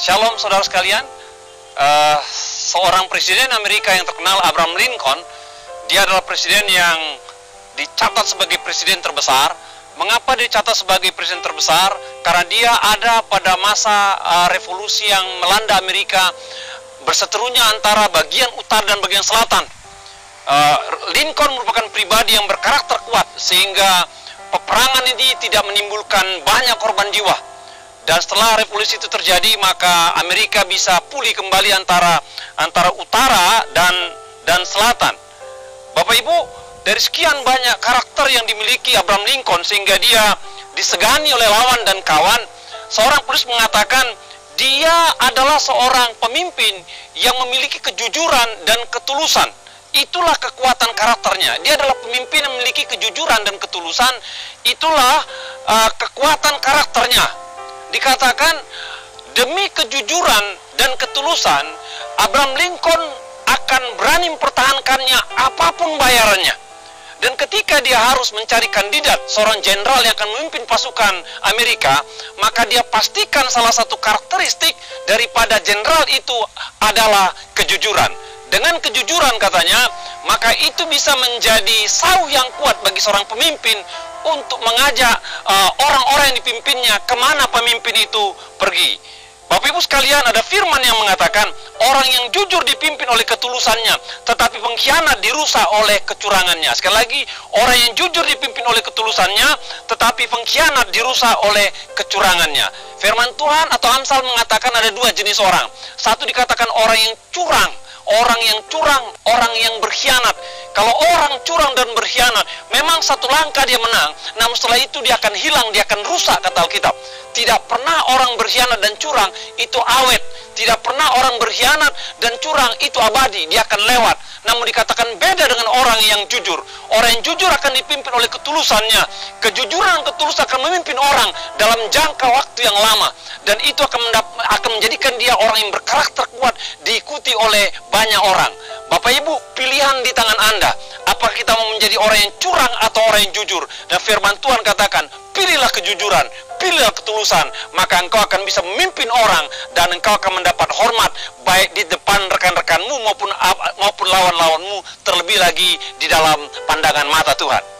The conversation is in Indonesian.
Shalom saudara sekalian. Uh, seorang presiden Amerika yang terkenal Abraham Lincoln, dia adalah presiden yang dicatat sebagai presiden terbesar. Mengapa dicatat sebagai presiden terbesar? Karena dia ada pada masa uh, revolusi yang melanda Amerika berseterunya antara bagian utara dan bagian selatan. Uh, Lincoln merupakan pribadi yang berkarakter kuat sehingga peperangan ini tidak menimbulkan banyak korban jiwa dan setelah revolusi itu terjadi, maka Amerika bisa pulih kembali antara antara utara dan dan selatan. Bapak Ibu, dari sekian banyak karakter yang dimiliki Abraham Lincoln sehingga dia disegani oleh lawan dan kawan, seorang penulis mengatakan dia adalah seorang pemimpin yang memiliki kejujuran dan ketulusan. Itulah kekuatan karakternya. Dia adalah pemimpin yang memiliki kejujuran dan ketulusan. Itulah uh, kekuatan karakternya dikatakan demi kejujuran dan ketulusan Abraham Lincoln akan berani mempertahankannya apa pun bayarannya. Dan ketika dia harus mencari kandidat seorang jenderal yang akan memimpin pasukan Amerika, maka dia pastikan salah satu karakteristik daripada jenderal itu adalah kejujuran. Dengan kejujuran katanya, maka itu bisa menjadi sauh yang kuat bagi seorang pemimpin untuk mengajak uh, orang-orang uh, yang dipimpinnya ke mana pemimpin itu pergi. Bapak Ibu sekalian ada firman yang mengatakan orang yang jujur dipimpin oleh ketulusannya tetapi pengkhianat dirusak oleh kecurangannya. Sekali lagi orang yang jujur dipimpin oleh ketulusannya tetapi pengkhianat dirusak oleh kecurangannya. Firman Tuhan atau Amsal mengatakan ada dua jenis orang. Satu dikatakan orang yang curang orang yang curang, orang yang berkhianat. Kalau orang curang dan berkhianat, memang satu langkah dia menang, namun setelah itu dia akan hilang, dia akan rusak kata Alkitab. Tidak pernah orang berkhianat dan curang itu awet. Tidak pernah orang berkhianat dan curang itu abadi, dia akan lewat. Namun dikatakan beda dengan orang yang jujur. Orang yang jujur akan dipimpin oleh ketulusannya. Kejujuran dan ketulusan akan memimpin orang dalam jangka waktu yang lama. Dan itu akan, akan menjadikan dia orang yang berkarakter kuat, diikuti oleh banyak orang. Bapak Ibu, pilihan di tangan Anda. Apakah kita mau menjadi orang yang curang atau orang yang jujur? Dan firman Tuhan katakan, pilihlah kejujuran, pilihlah ketulusan, maka engkau akan bisa memimpin orang dan engkau akan mendapat hormat baik di depan rekan-rekanmu maupun maupun lawan-lawanmu terlebih lagi di dalam pandangan mata Tuhan.